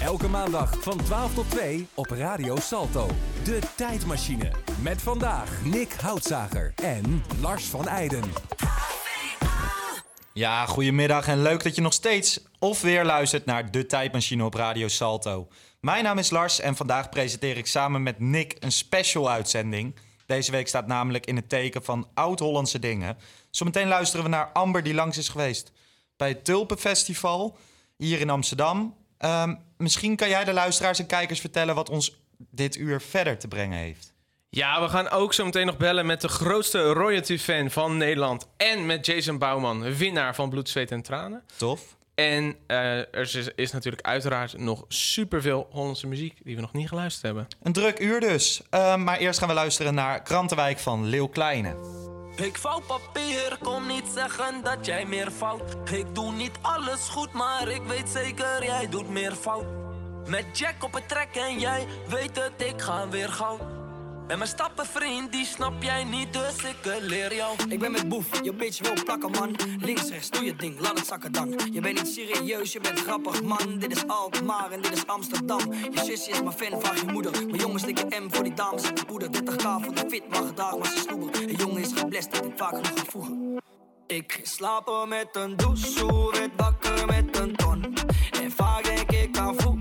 Elke maandag van 12 tot 2 op Radio Salto. De tijdmachine. Met vandaag Nick Houtzager en Lars van Eijden. Ja, goedemiddag en leuk dat je nog steeds of weer luistert naar De Tijdmachine op Radio Salto. Mijn naam is Lars en vandaag presenteer ik samen met Nick een special uitzending. Deze week staat namelijk in het teken van Oud-Hollandse dingen. Zometeen luisteren we naar Amber die langs is geweest bij het Tulpenfestival hier in Amsterdam. Ehm, misschien kan jij de luisteraars en kijkers vertellen wat ons dit uur verder te brengen heeft. Ja, we gaan ook zo meteen nog bellen met de grootste royalty-fan van Nederland. En met Jason Bouwman, winnaar van Bloed, Zweet en Tranen. Tof. En eh, er is, is natuurlijk uiteraard nog superveel Hollandse muziek die we nog niet geluisterd hebben. Een druk uur dus. Ehm, maar eerst gaan we luisteren naar Krantenwijk van Leeuw Kleine. Ik vouw papier, kom niet zeggen dat jij meer fout. Ik doe niet alles goed, maar ik weet zeker jij doet meer fout. Met Jack op het trek en jij weet het, ik ga weer goud. En mijn stappen vriend, die snap jij niet, dus ik leer jou. Ik ben met boef, je bitch wil plakken man. Links, rechts, doe je ding, laat het zakken dan. Je bent niet serieus, je bent grappig man. Dit is Alkmaar en dit is Amsterdam. Je zusje is mijn fan, vraag je moeder. Mijn jongens stikken M voor die dames in de poeder. 30k voor de fit, mag dag maar ze snoeber Een jongen is geblest, dat ik vaak genoeg ga voegen. Ik ging slapen met een douche, werd wakker met een ton. En vaak denk ik aan vroeger,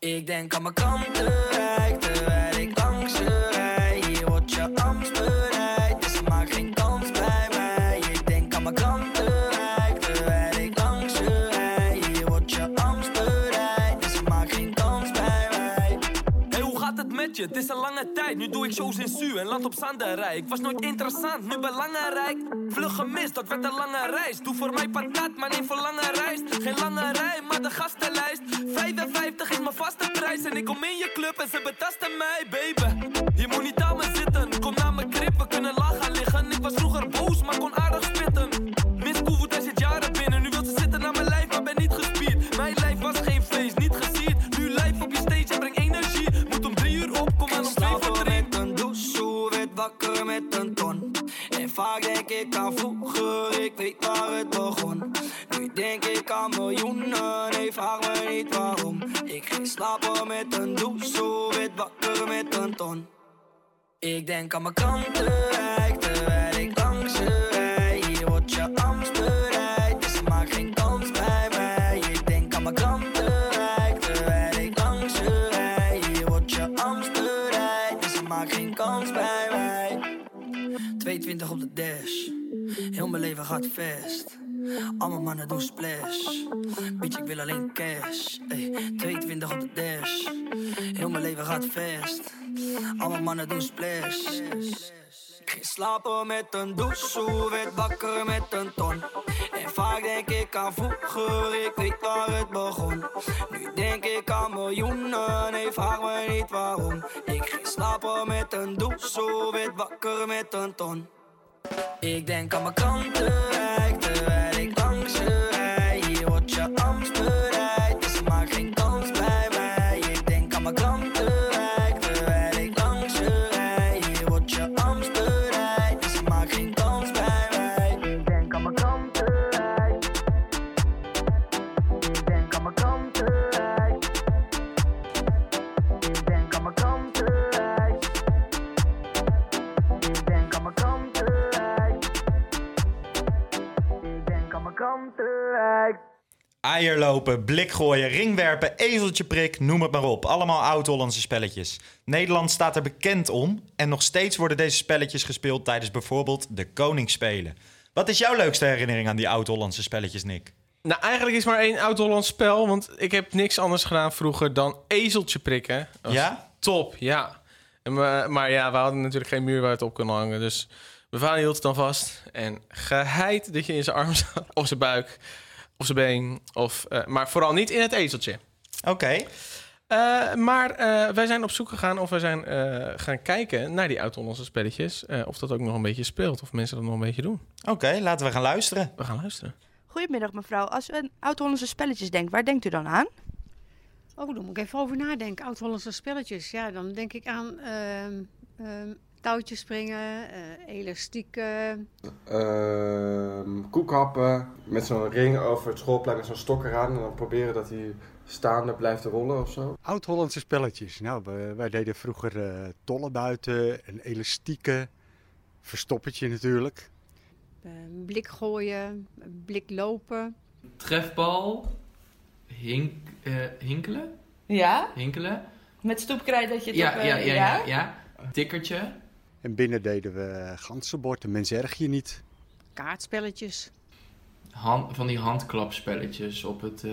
Ik denk aan mijn krantenrijk, terwijl ik langs het is een lange tijd, nu doe ik shows in Su en land op Zanderij. Ik was nooit interessant, nu belangrijk. Vlug gemist, dat werd een lange reis. Doe voor mij patat, maar neem voor lange reis. Geen lange rij, maar de gastenlijst. 55 is mijn vaste prijs en ik kom in je club en ze betasten mij, baby. Je moet niet aan me zitten, kom naar mijn krip, we kunnen gaan liggen. Ik was vroeger boos, maar kon aardig vaak denk ik aan vroeger, ik weet waar het begon. Nu denk ik aan miljoenen, nee vraag me niet waarom. Ik ging slapen met een douche, werd wakker met een ton. Ik denk aan mijn krantenrijk, terwijl ik langs je Hier wordt je angst dash, heel mijn leven gaat vast Alle mannen doen splash, bitch ik wil alleen cash Ey, 22 op de dash, heel mijn leven gaat vast Alle mannen doen splash ik ging slapen met een douche, werd wakker met een ton. En vaak denk ik aan vroeger, ik weet waar het begon. Nu denk ik aan miljoenen, nee vraag me niet waarom. Ik ging slapen met een douche, werd wakker met een ton. Ik denk aan mijn krantenrijk, terwijl ik langs Eierlopen, blik gooien, ringwerpen, ezeltje prik, noem het maar op. Allemaal oud-Hollandse spelletjes. Nederland staat er bekend om en nog steeds worden deze spelletjes gespeeld tijdens bijvoorbeeld de Koningsspelen. Wat is jouw leukste herinnering aan die oud-Hollandse spelletjes, Nick? Nou, eigenlijk is maar één oud-Hollands spel, want ik heb niks anders gedaan vroeger dan ezeltje prikken. Ja? Top, ja. En, maar, maar ja, we hadden natuurlijk geen muur waar het op kon hangen, dus mijn vader hield het dan vast. En geheid dat je in zijn arm zat, of zijn buik, of zijn been, of, eh, maar vooral niet in het ezeltje. Oké. Eh, maar eh, wij zijn op zoek gegaan of wij zijn eh, gaan kijken naar die oud-Hollandse spelletjes. eh, of dat ook nog een beetje speelt, of mensen dat nog een beetje doen. Oké, laten we gaan luisteren. We gaan luisteren. Goedemiddag mevrouw. Als u aan oud-Hollandse spelletjes denkt, waar denkt u dan aan? Oh, daar moet ik even over nadenken. Oud-Hollandse spelletjes. Ja, dan denk ik aan ehm, Ehm, touwtjes springen, eh, elastieken, Ehm, koekhappen met zo'n ring over het schoolplein met zo'n stok eraan. En dan proberen dat hij staande blijft rollen of zo. Oud-Hollandse spelletjes. Nou, wij, wij deden vroeger eh, tollen buiten, een elastieke, verstoppertje natuurlijk. eh, blik gooien, blik lopen. Trefbal, hink, eh, hinkelen, Ja? hinkelen. Met stoepkrijt dat je het Ja, op, ja, ja, ja, ja. Tikkertje. En binnen deden we ganzenbord en mens erg je niet. Kaartspelletjes. Hand, van die handklapspelletjes op het, eh,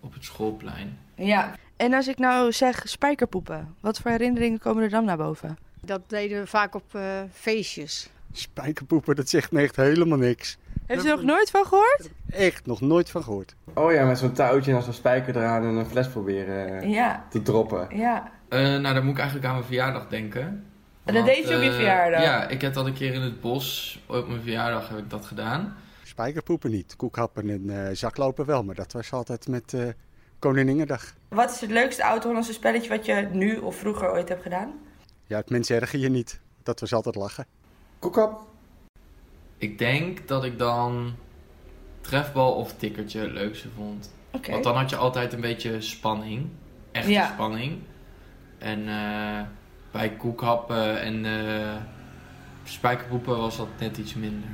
op het schoolplein. Ja. En als ik nou zeg spijkerpoepen, wat voor herinneringen komen er dan naar boven? Dat deden we vaak op eh, feestjes. Spijkerpoepen, dat zegt me echt helemaal niks. Heeft u er nog nooit van gehoord? Echt, nog nooit van gehoord. Oh ja, met zo'n touwtje en zo'n spijker eraan en een fles proberen eh, Ja. te droppen. Ja. Eh, nou, dan moet ik eigenlijk aan mijn verjaardag denken. En dat deed je op je eh, verjaardag? Ja, ik heb dat een keer in het bos, op mijn verjaardag heb ik dat gedaan. Spijkerpoepen niet, koekhappen en eh, zaklopen wel. Maar dat was altijd met eh Koninginnedag. Wat is het leukste oud-Hollandse spelletje wat je nu of vroeger ooit hebt gedaan? Ja, het mens erger je niet. Dat was altijd lachen. Koekhap? Ik denk dat ik dan trefbal of tikkertje het leukste vond. Oké. Want dan had je altijd een beetje spanning. Echte Ja. spanning. En eh, bij koekhappen en eh spijkerpoepen was dat net iets minder.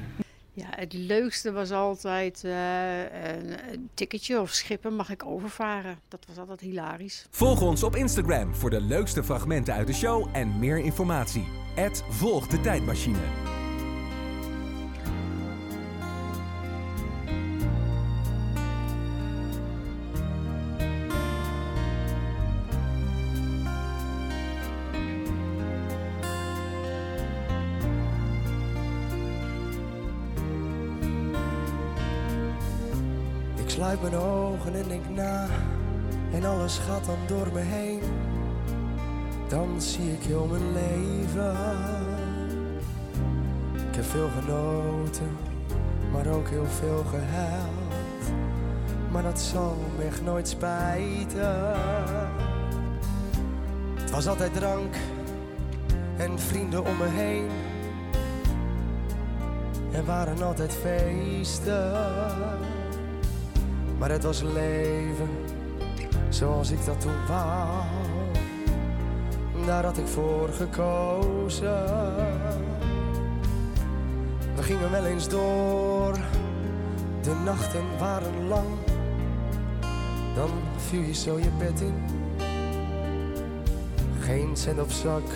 Ja, het leukste was altijd eh, een, een ticketje of schippen mag ik overvaren. Dat was altijd hilarisch. Volg ons op Instagram voor de leukste fragmenten uit de show en meer informatie. Volg de Tijdmachine. Sluit mijn ogen en denk na en alles gaat dan door me heen. Dan zie ik heel mijn leven. Ik heb veel genoten, maar ook heel veel gehuild. Maar dat zal me echt nooit spijten. Het was altijd drank en vrienden om me heen. Er waren altijd feesten. Maar het was leven zoals ik dat toen wou. Daar had ik voor gekozen. We gingen wel eens door, de nachten waren lang. Dan viel je zo je bed in. Geen cent op zak,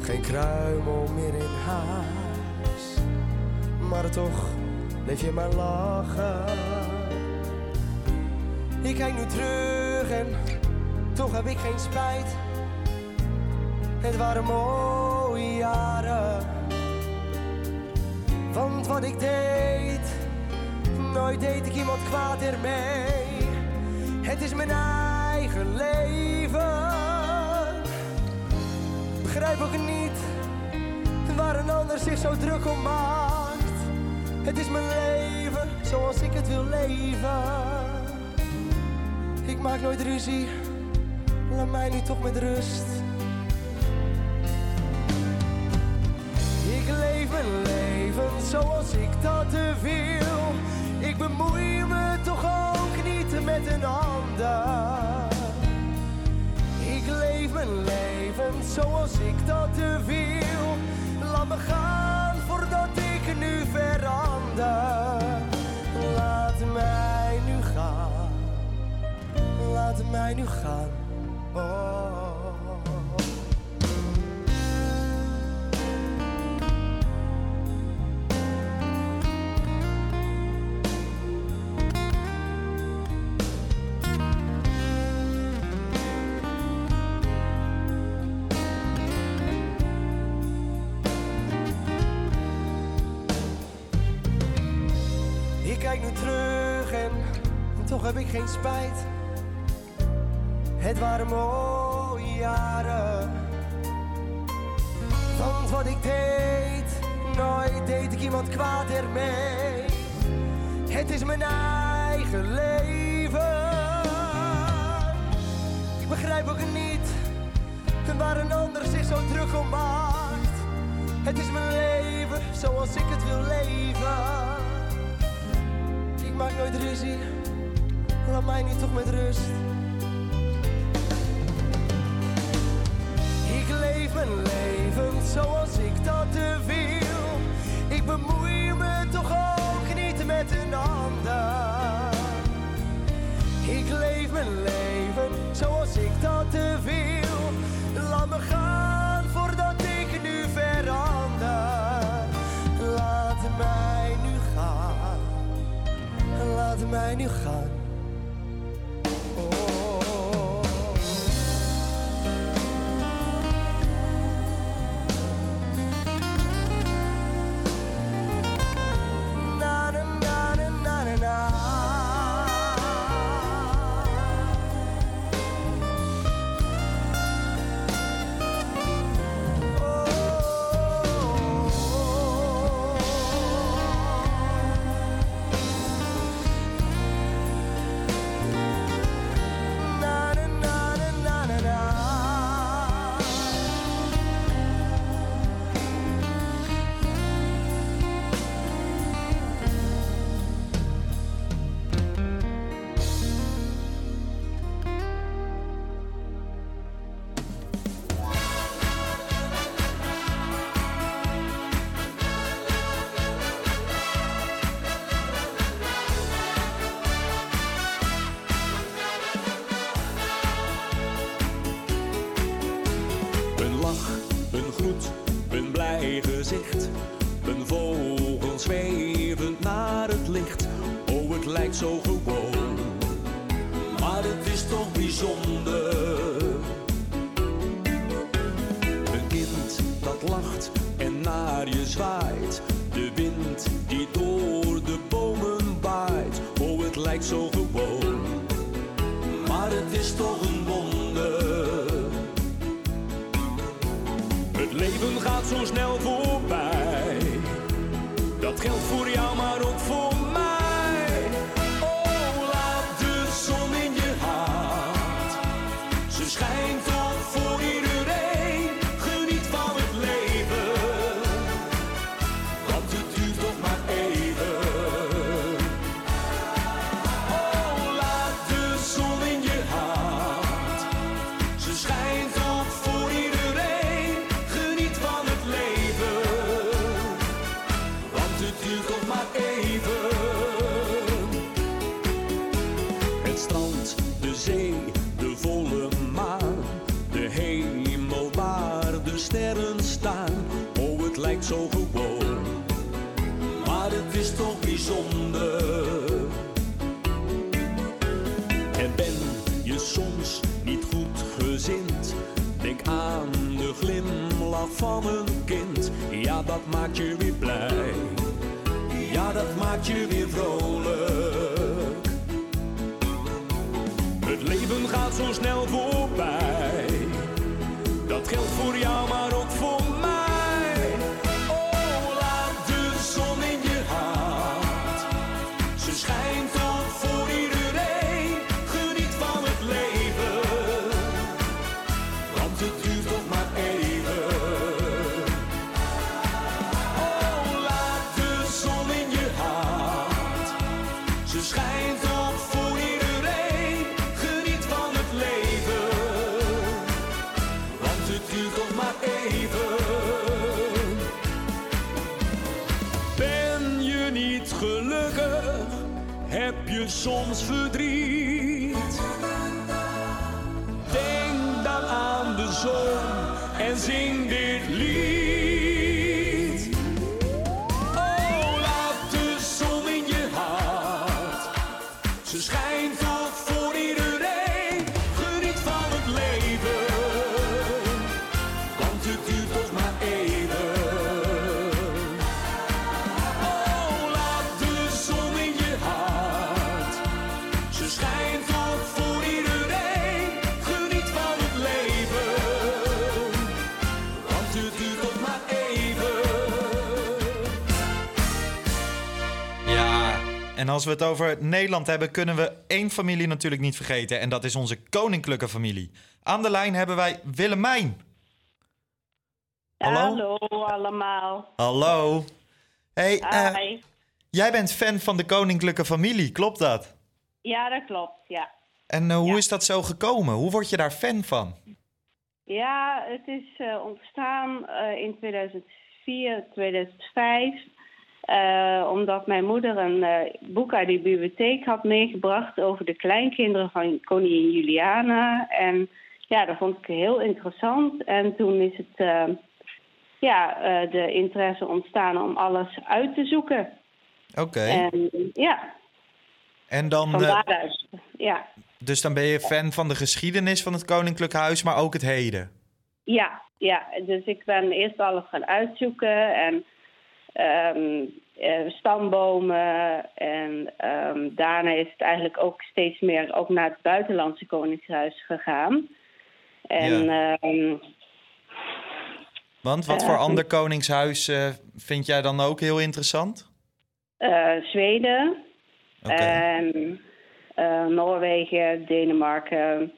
geen kruimel meer in huis. Maar toch bleef je maar lachen. Ik kijk nu terug en toch heb ik geen spijt. Het waren mooie jaren. Want wat ik deed, nooit deed ik iemand kwaad ermee. Het is mijn eigen leven. Begrijp ook niet waar een ander zich zo druk om maakt. Het is mijn leven zoals ik het wil leven. Maak nooit ruzie, laat mij nu toch met rust. Ik leef mijn leven zoals ik dat wil. Ik bemoei me toch ook niet met een ander. Ik leef mijn leven zoals ik dat wil. Laat me gaan voordat ik nu verander. Mij nu gaan. Oh. Ik kijk nu terug en toch heb ik geen spijt het waren mooie jaren. Want wat ik deed, nooit deed ik iemand kwaad ermee. Het is mijn eigen leven. Ik begrijp ook niet, ten waar een ander zich zo druk om maakt. Het is mijn leven zoals ik het wil leven. Ik maak nooit ruzie, laat mij niet toch met rust. mijn leven zoals ik dat te veel. Laat me gaan voordat ik nu verander. Laat mij nu gaan. Laat mij nu gaan. van een kind, ja dat maakt je weer blij. Ja dat maakt je weer vrolijk. Het leven gaat zo snel voorbij. Dat geldt voor jou maar ook voor soms verdriet. Denk dan aan de zon en zing dit lied. En als we het over Nederland hebben, kunnen we één familie natuurlijk niet vergeten. En dat is onze koninklijke familie. Aan de lijn hebben wij Willemijn. Hallo? Hallo allemaal. Hallo. Hey, eh, jij bent fan van de koninklijke familie, klopt dat? Ja, dat klopt, ja. En eh, hoe is dat zo gekomen? Hoe word je daar fan van? Ja, het is eh, ontstaan in 2004, 2005 eh, omdat mijn moeder een eh, boek uit de bibliotheek had meegebracht over de kleinkinderen van koningin Juliana. En ja, dat vond ik heel interessant. En toen is het, eh, ja, de interesse ontstaan om alles uit te zoeken. Oké. En ja, En dan, van daaruit. Ja, dus dan ben je fan van de geschiedenis van het koninklijk huis, maar ook het heden. Ja, ja, dus ik ben eerst alles gaan uitzoeken en eh, stambomen. En ehm, daarna is het eigenlijk ook steeds meer ook naar het buitenlandse koningshuis gegaan. En ehm, Want wat Eh, voor ander koningshuis eh, vind jij dan ook heel interessant? eh, Zweden en eh, Noorwegen, Denemarken.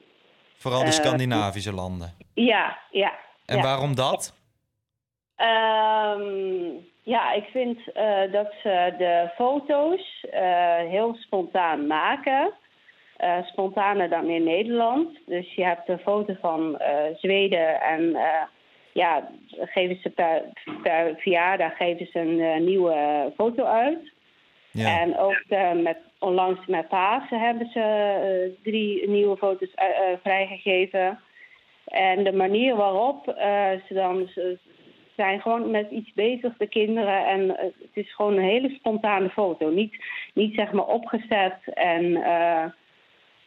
Vooral de Eh, Scandinavische landen. Ja, ja. En ja. waarom dat? Ehm, ja, ik vind eh, dat ze de foto's eh, heel spontaan maken. Eh, spontaner dan in Nederland. Dus je hebt een foto van Zweden en ja, geven ze per, per verjaardag geven ze een nieuwe foto uit. En ook met, onlangs met Pasen hebben ze drie nieuwe foto's vrijgegeven. En de manier waarop ze dan zijn gewoon met iets bezig, de kinderen. En eh, het is gewoon een hele spontane foto. Niet, niet zeg maar opgezet en eh,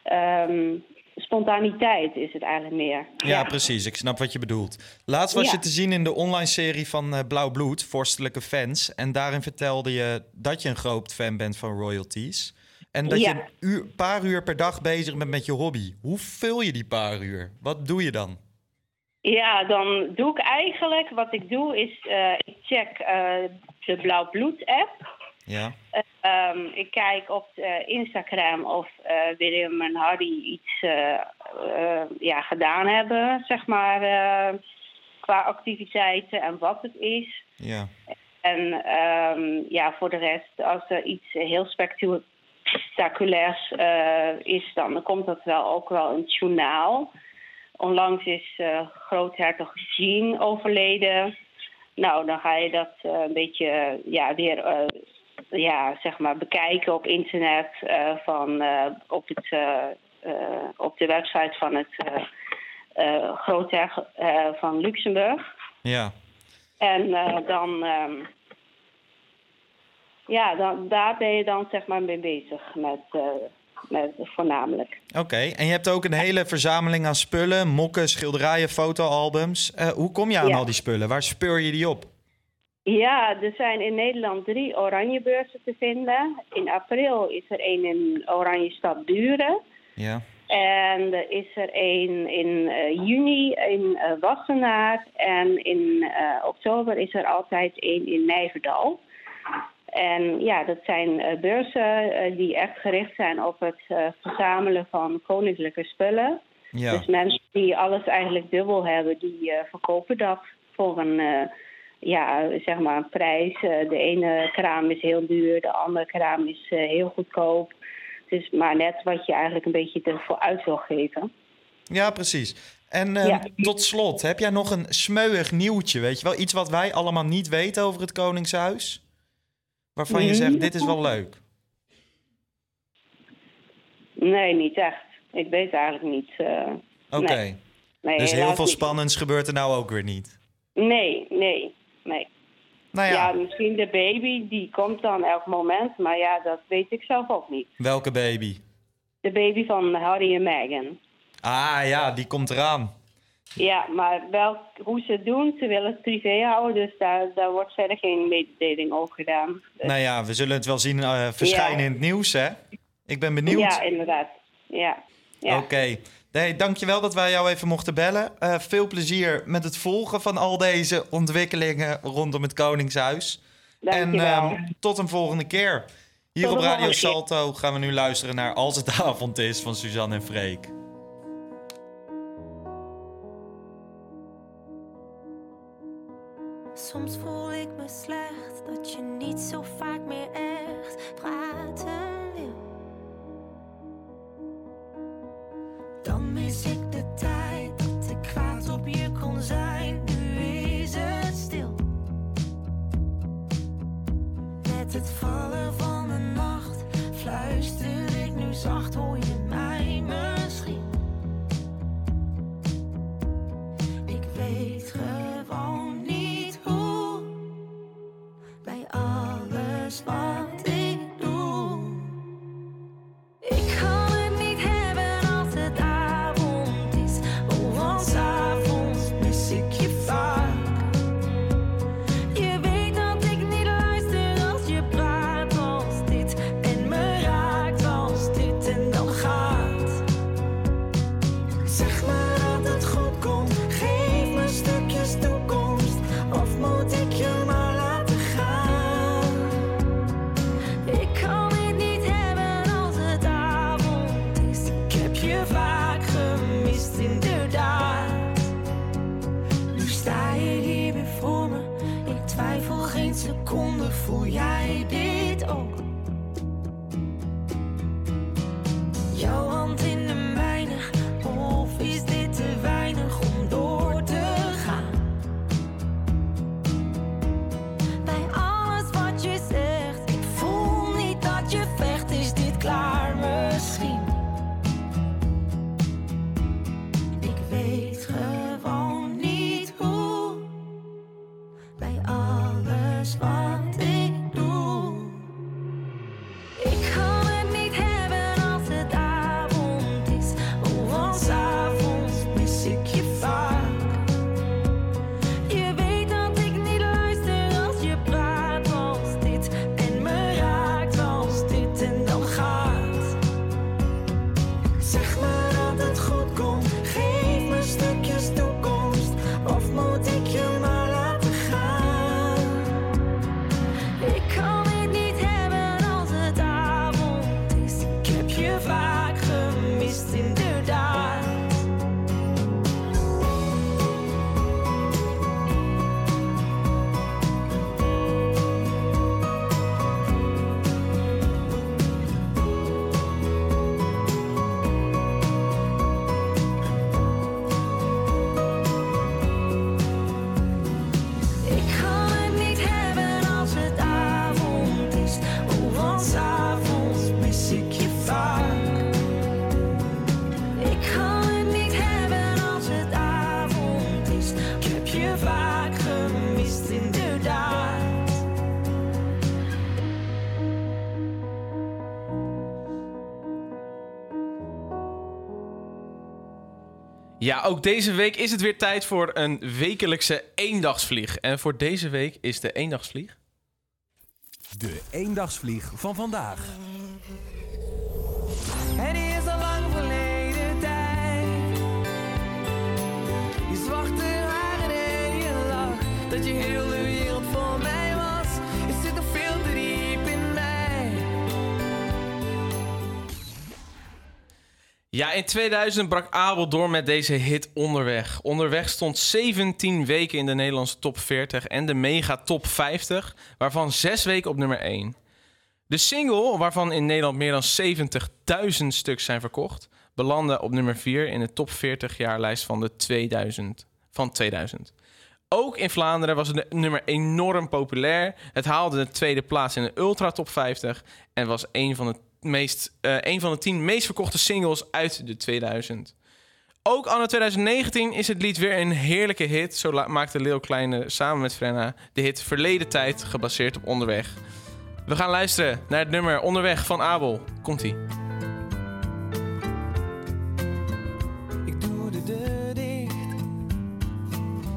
ehm, spontaniteit is het eigenlijk meer. Ja, precies. Ik snap wat je bedoelt. Laatst was Ja. je te zien in de online serie van eh, Blauw Bloed, Vorstelijke Fans. En daarin vertelde je dat je een groot fan bent van royalties. En dat Ja. je een uur, paar uur per dag bezig bent met je hobby. Hoe vul je die paar uur? Wat doe je dan? Ja, dan doe ik eigenlijk, wat ik doe is, eh, ik check eh, de Blauw Bloed app. Ja. Ehm, ik kijk op eh, Instagram of William en Harry iets ja, gedaan hebben, zeg maar, qua activiteiten en wat het is. Ja. En ehm, ja, voor de rest, als er iets heel spectaculairs is, dan komt dat wel ook wel in het journaal. Onlangs is eh groothertog Jean overleden. Nou, dan ga je dat eh, een beetje ja, weer eh, ja, zeg maar bekijken op internet eh, van, eh, op, het, eh, eh, op de website van het eh eh, groothertog eh, van Luxemburg. Ja. En eh, dan, ehm, ja, dan, daar ben je dan zeg maar mee bezig eh, met voornamelijk. Oké. En je hebt ook een hele verzameling aan spullen, mokken, schilderijen, fotoalbums. Eh, hoe kom je aan Ja. al die spullen? Waar speur je die op? Ja, er zijn in Nederland drie oranjebeurzen te vinden. In april is er één in Oranje Stad Buren. Ja. En er is er één in eh, juni in eh, Wassenaar. En in oktober is er altijd één in Nijverdal. En ja, dat zijn eh, beurzen eh, die echt gericht zijn op het eh, verzamelen van koninklijke spullen. Ja. Dus mensen die alles eigenlijk dubbel hebben, die verkopen dat voor een, ja, zeg maar een prijs. De ene kraam is heel duur, de andere kraam is heel goedkoop. Het is maar net wat je eigenlijk een beetje ervoor uit wil geven. Ja, precies. En eh, Ja. tot slot, heb jij nog een smeuig nieuwtje, weet je wel? Iets wat wij allemaal niet weten over het Koningshuis? Waarvan je zegt, dit is wel leuk. Nee, niet echt. Ik weet eigenlijk niet. eh, Oké. nee. Nee, dus heel veel niet. spannends gebeurt er nou ook weer niet. Nee, nee, nee. Nou ja. ja, misschien de baby, die komt dan elk moment. Maar ja, dat weet ik zelf ook niet. Welke baby? De baby van Harry en Meghan. Ah ja, die komt eraan. Ja, maar wel hoe ze het doen, ze willen het privé houden. Dus daar, daar wordt verder geen mededeling over gedaan. Dus- Nou ja, we zullen het wel zien eh, verschijnen Ja. in het nieuws, hè? Ik ben benieuwd. Ja, inderdaad. Ja. ja. Oké. Nee, dankjewel dat wij jou even mochten bellen. Eh, veel plezier met het volgen van al deze ontwikkelingen rondom het Koningshuis. Dankjewel. En ehm, tot een volgende keer. Hier Tot op Radio. Salto gaan we nu luisteren naar Als het avond is van Suzanne en Freek. Soms voel ik me slecht dat je niet zo vaak meer echt praten wil. Dan mis ik de tijd dat ik kwaad op je kon zijn. Nu is het stil. Met het vallen van de nacht fluister ik nu zacht, alles Voel jij dit ook? Ja, ook deze week is het weer tijd voor een wekelijkse eendagsvlieg. En voor deze week is de eendagsvlieg. De eendagsvlieg van vandaag. Het is al lang verleden tijd. Je zwarte haren en je lach. Dat je heel Ja, in 2000 brak Abel door met deze hit Onderweg. Onderweg stond 17 weken in de Nederlandse top 40 en de mega top 50, waarvan 6 weken op nummer 1. De single, waarvan in Nederland meer dan 70.000 stuks zijn verkocht, belandde op nummer 4 in de top 40 jaarlijst van, de 2000, van 2000. Ook in Vlaanderen was het nummer enorm populair. Het haalde de tweede plaats in de Ultra Top 50 en was een van de, meest, eh, een van de 10 meest verkochte singles uit de 2000. Ook anno 2019 is het lied weer een heerlijke hit. Zo maakte Lil Kleine samen met Frenna de hit Verleden Tijd, gebaseerd op Onderweg. We gaan luisteren naar het nummer Onderweg van Abel. Komt-ie. Ik doe de deur dicht.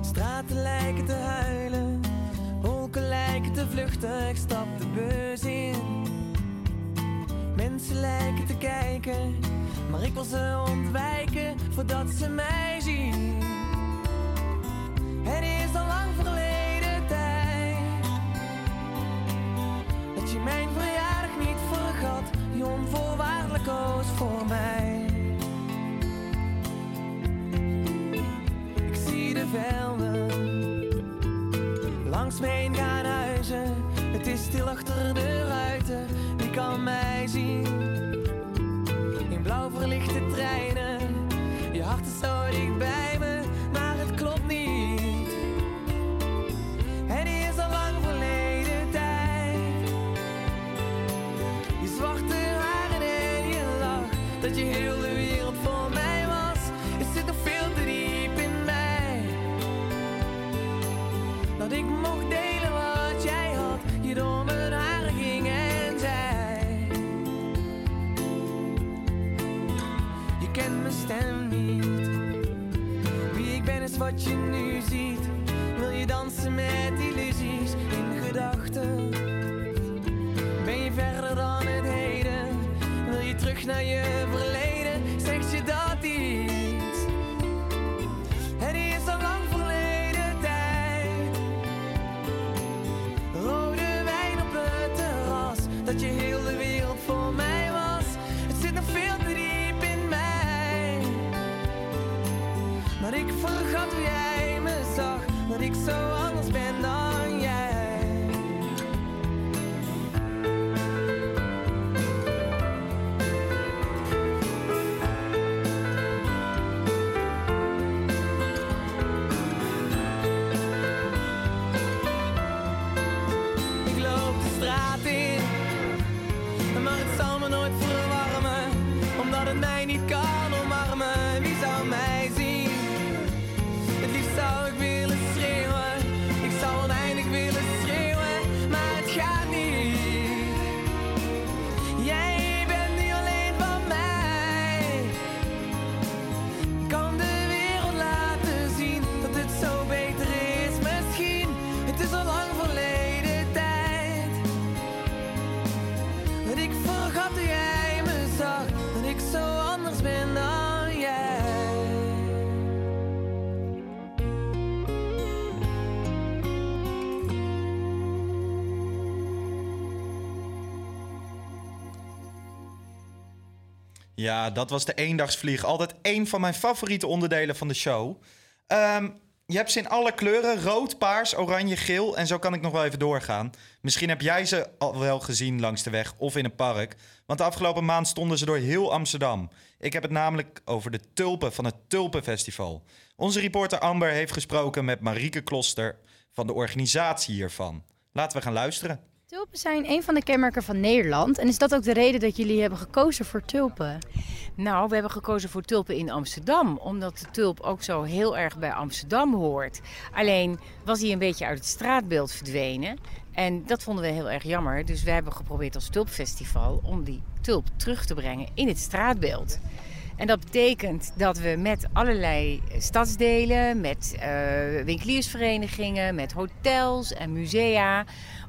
Straten lijken te huilen. Wolken lijken te vluchten. Ik stap de bus in. Mensen lijken te kijken. Maar ik wil ze ontwijken voordat ze mij zien. Het is al lang verleden tijd. Dat je mijn verjaardag niet vergat. Je onvoorwaardelijk koos voor mij. Ik zie de velden langs me heen gaan huizen. Het is stil achter de ruiten, wie kan mij zien? Wat je nu ziet. Wil je dansen met illusies in gedachten? Ben je verder dan het heden? Wil je terug naar je omdat Ja, dat was de eendagsvlieg. Altijd één van mijn favoriete onderdelen van de show. Ehm, je hebt ze in alle kleuren. Rood, paars, oranje, geel. En zo kan ik nog wel even doorgaan. Misschien heb jij ze al wel gezien langs de weg of in een park. Want de afgelopen maand stonden ze door heel Amsterdam. Ik heb het namelijk over de tulpen van het Tulpenfestival. Onze reporter Amber heeft gesproken met Marieke Kloster van de organisatie hiervan. Laten we gaan luisteren. Tulpen zijn een van de kenmerken van Nederland. En is dat ook de reden dat jullie hebben gekozen voor tulpen? Nou, we hebben gekozen voor tulpen in Amsterdam, omdat de tulp ook zo heel erg bij Amsterdam hoort. Alleen was hij een beetje uit het straatbeeld verdwenen. En dat vonden we heel erg jammer. Dus we hebben geprobeerd als tulpfestival om die tulp terug te brengen in het straatbeeld. En dat betekent dat we met allerlei stadsdelen, met eh, winkeliersverenigingen, met hotels en musea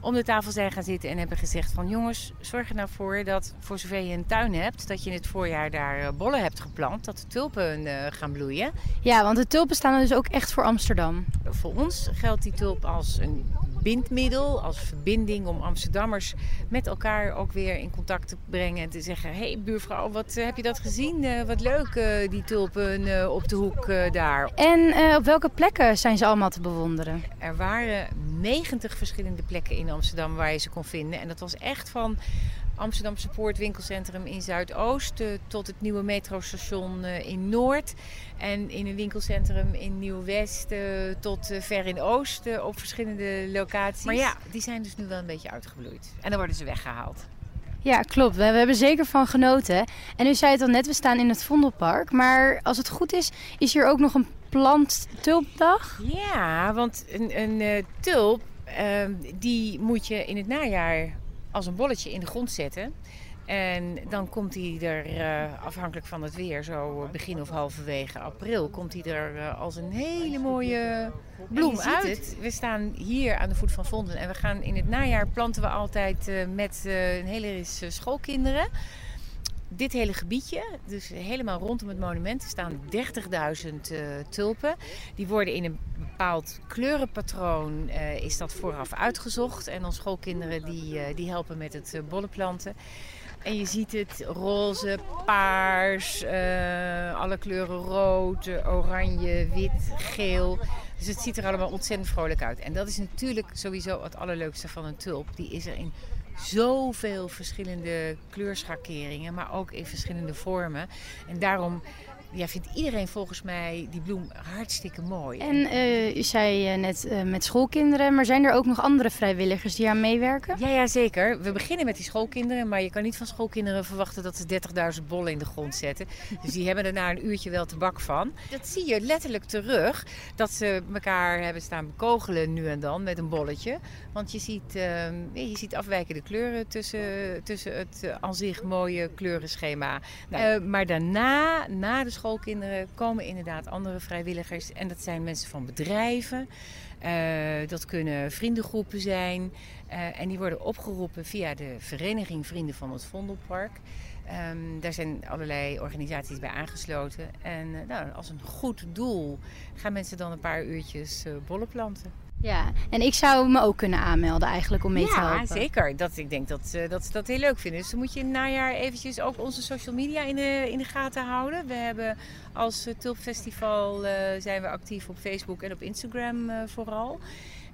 om de tafel zijn gaan zitten en hebben gezegd van jongens, zorg er nou voor dat voor zover je een tuin hebt, dat je in het voorjaar daar eh, bollen hebt geplant, dat de tulpen eh, gaan bloeien. Ja, want de tulpen staan dus ook echt voor Amsterdam. Voor ons geldt die tulp als een bindmiddel, als verbinding om Amsterdammers met elkaar ook weer in contact te brengen en te zeggen: hé hey, buurvrouw, wat eh, heb je dat gezien? Wat leuk, die tulpen op de hoek daar. En op welke plekken zijn ze allemaal te bewonderen? Er waren 90 verschillende plekken in Amsterdam waar je ze kon vinden. En dat was echt van Amsterdam Support winkelcentrum in Zuidoost tot het nieuwe metrostation eh, in Noord. En in een winkelcentrum in Nieuw-West tot eh, ver in Oost eh, op verschillende locaties. Maar ja, die zijn dus nu wel een beetje uitgebloeid. En dan worden ze weggehaald. Ja, klopt. We, we hebben zeker van genoten. En u zei het al net, we staan in het Vondelpark. Maar als het goed is, is hier ook nog een plant-tulpdag? Ja, want een, een eh, tulp, ehm, die moet je in het najaar als een bolletje in de grond zetten. En dan komt hij er, eh, afhankelijk van het weer, zo begin of halverwege april, komt hij er eh, als een hele mooie bloem uit. het. We staan hier aan de voet van Vonden en we gaan in het najaar planten we altijd eh, met eh, een hele ris eh, schoolkinderen. Dit hele gebiedje, dus helemaal rondom het monument, staan 30.000 eh, tulpen. Die worden in een bepaald kleurenpatroon eh, is dat vooraf uitgezocht. En onze schoolkinderen die, eh, die helpen met het bollenplanten. En je ziet het roze, paars, alle kleuren rood, oranje, wit, geel. Dus het ziet er allemaal ontzettend vrolijk uit. En dat is natuurlijk sowieso het allerleukste van een tulp. Die is er in zoveel verschillende kleurschakeringen, maar ook in verschillende vormen. En daarom ja, vindt iedereen volgens mij die bloem hartstikke mooi. En eh, u zei eh, net eh, met schoolkinderen, maar zijn er ook nog andere vrijwilligers die aan meewerken? Ja, ja, zeker. We beginnen met die schoolkinderen, maar je kan niet van schoolkinderen verwachten dat ze 30.000 bollen in de grond zetten. Dus die hebben er na een uurtje wel te bak van. Dat zie je letterlijk terug, dat ze elkaar hebben staan bekogelen nu en dan met een bolletje. Want je ziet, je ziet afwijkende kleuren tussen, tussen het uh, aan zich mooie kleurenschema. Nou, maar daarna, na de schoolkinderen, komen inderdaad andere vrijwilligers. En dat zijn mensen van bedrijven. Uh, dat kunnen vriendengroepen zijn. Uh, en die worden opgeroepen via de vereniging Vrienden van het Vondelpark. Um, daar zijn allerlei organisaties bij aangesloten. En uh, nou, als een goed doel gaan mensen dan een paar uurtjes bollen planten. Ja, en ik zou me ook kunnen aanmelden eigenlijk om mee ja, te helpen. Ja, zeker. Dat, ik denk dat, uh, dat ze dat heel leuk vinden. Dus dan moet je in het najaar eventjes ook onze social media in de, in de gaten houden. We hebben als uh, Tulpfestival uh, zijn we actief op Facebook en op Instagram vooral.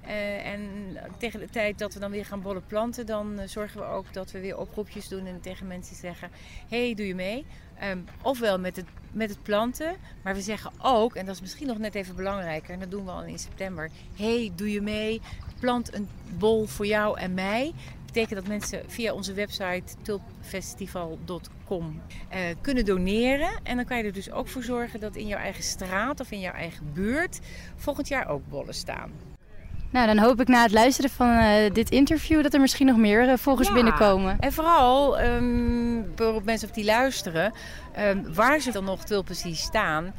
Uh, en tegen de tijd dat we dan weer gaan bollen planten, dan uh, zorgen we ook dat we weer oproepjes doen en tegen mensen zeggen: hey, doe je mee? Um, ofwel met het, met het planten, maar we zeggen ook, en dat is misschien nog net even belangrijker, en dat doen we al in september: hey, doe je mee? Plant een bol voor jou en mij. Dat betekent dat mensen via onze website tulpfestival.com uh, kunnen doneren. En dan kan je er dus ook voor zorgen dat in jouw eigen straat of in jouw eigen buurt volgend jaar ook bollen staan. Nou, dan hoop ik na het luisteren van uh, dit interview dat er misschien nog meer uh, volgers ja. binnenkomen. En vooral, um, voor mensen op die luisteren, um, waar ze dan nog tulpen zien staan,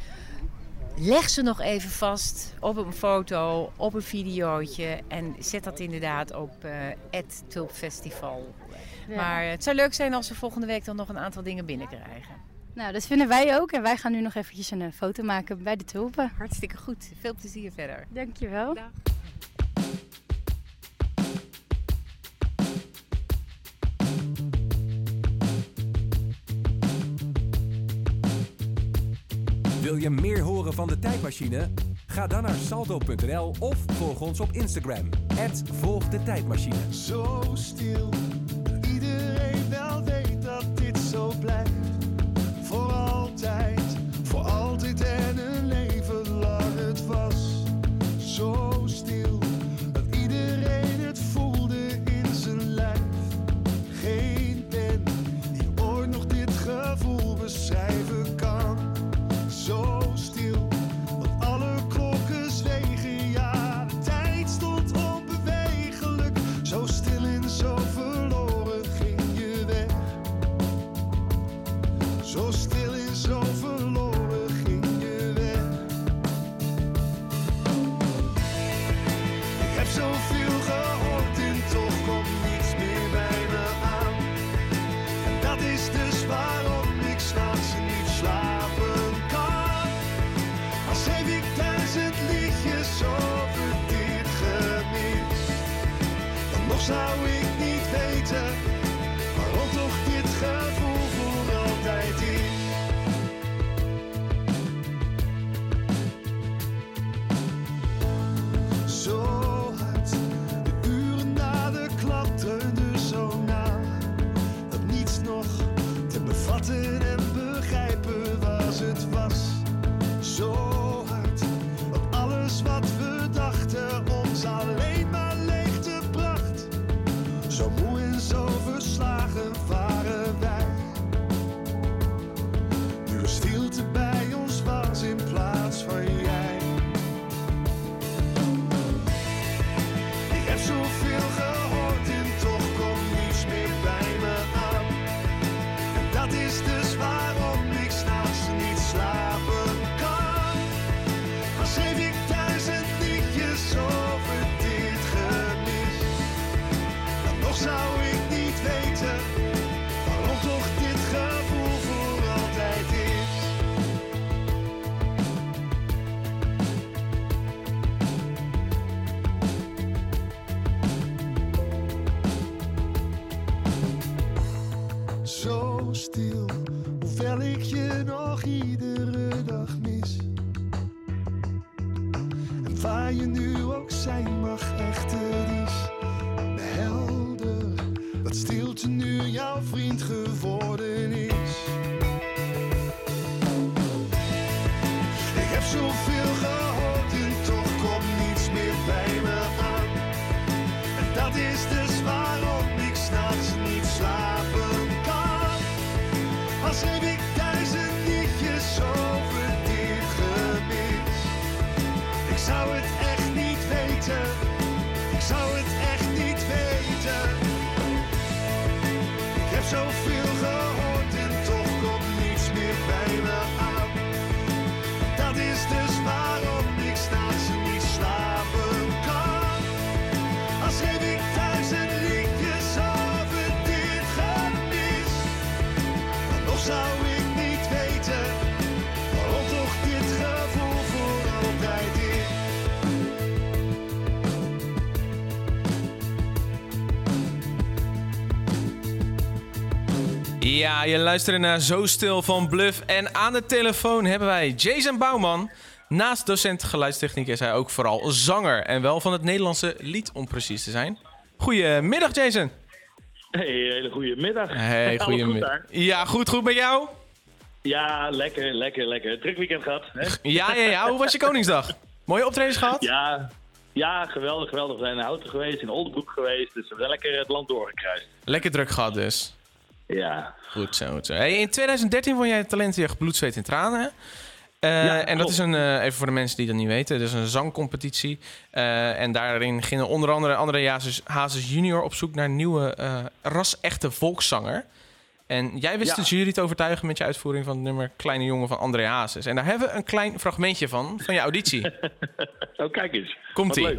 leg ze nog even vast op een foto, op een videootje en zet dat inderdaad op uh, tulpfestival. Ja. Maar het zou leuk zijn als we volgende week dan nog een aantal dingen binnenkrijgen. Nou, dat vinden wij ook. En wij gaan nu nog eventjes een foto maken bij de tulpen. Hartstikke goed. Veel plezier verder. Dankjewel. Dag. Je meer horen van de tijdmachine? Ga dan naar salto.nl of volg ons op Instagram. Volg de tijdmachine. Zo stil, Ja, je luistert naar Zo Stil van Bluff. En aan de telefoon hebben wij Jason Bouwman. Naast docent geluidstechniek is hij ook vooral zanger. En wel van het Nederlandse lied, om precies te zijn. Goedemiddag, Jason. Hey, hele goede middag. Hey, goedemiddag. Ja, goed, goed met jou? Ja, lekker, lekker, lekker. Druk weekend gehad. Hè? Ja, ja, ja. Hoe was je Koningsdag? Mooie optredens gehad? Ja, ja, geweldig, geweldig. We zijn in Houten geweest, in Oldenbroek geweest. Dus we zijn lekker het land doorgekruist. Lekker druk gehad dus. Ja. Goed zo, goed zo. Hey, in 2013 won jij het talentenjacht Bloed, Zweet en Tranen. Eh, Ja, en dat klopt. is een, eh, even voor de mensen die dat niet weten, dat is een zangcompetitie. Eh, en daarin gingen onder andere André Hazes, Hazes junior op zoek naar een nieuwe ras-echte volkszanger. En jij wist Ja. de jury te overtuigen met je uitvoering van het nummer Kleine Jongen van André Hazes. En daar hebben we een klein fragmentje van, van je auditie. Oh, kijk eens. Komt-ie.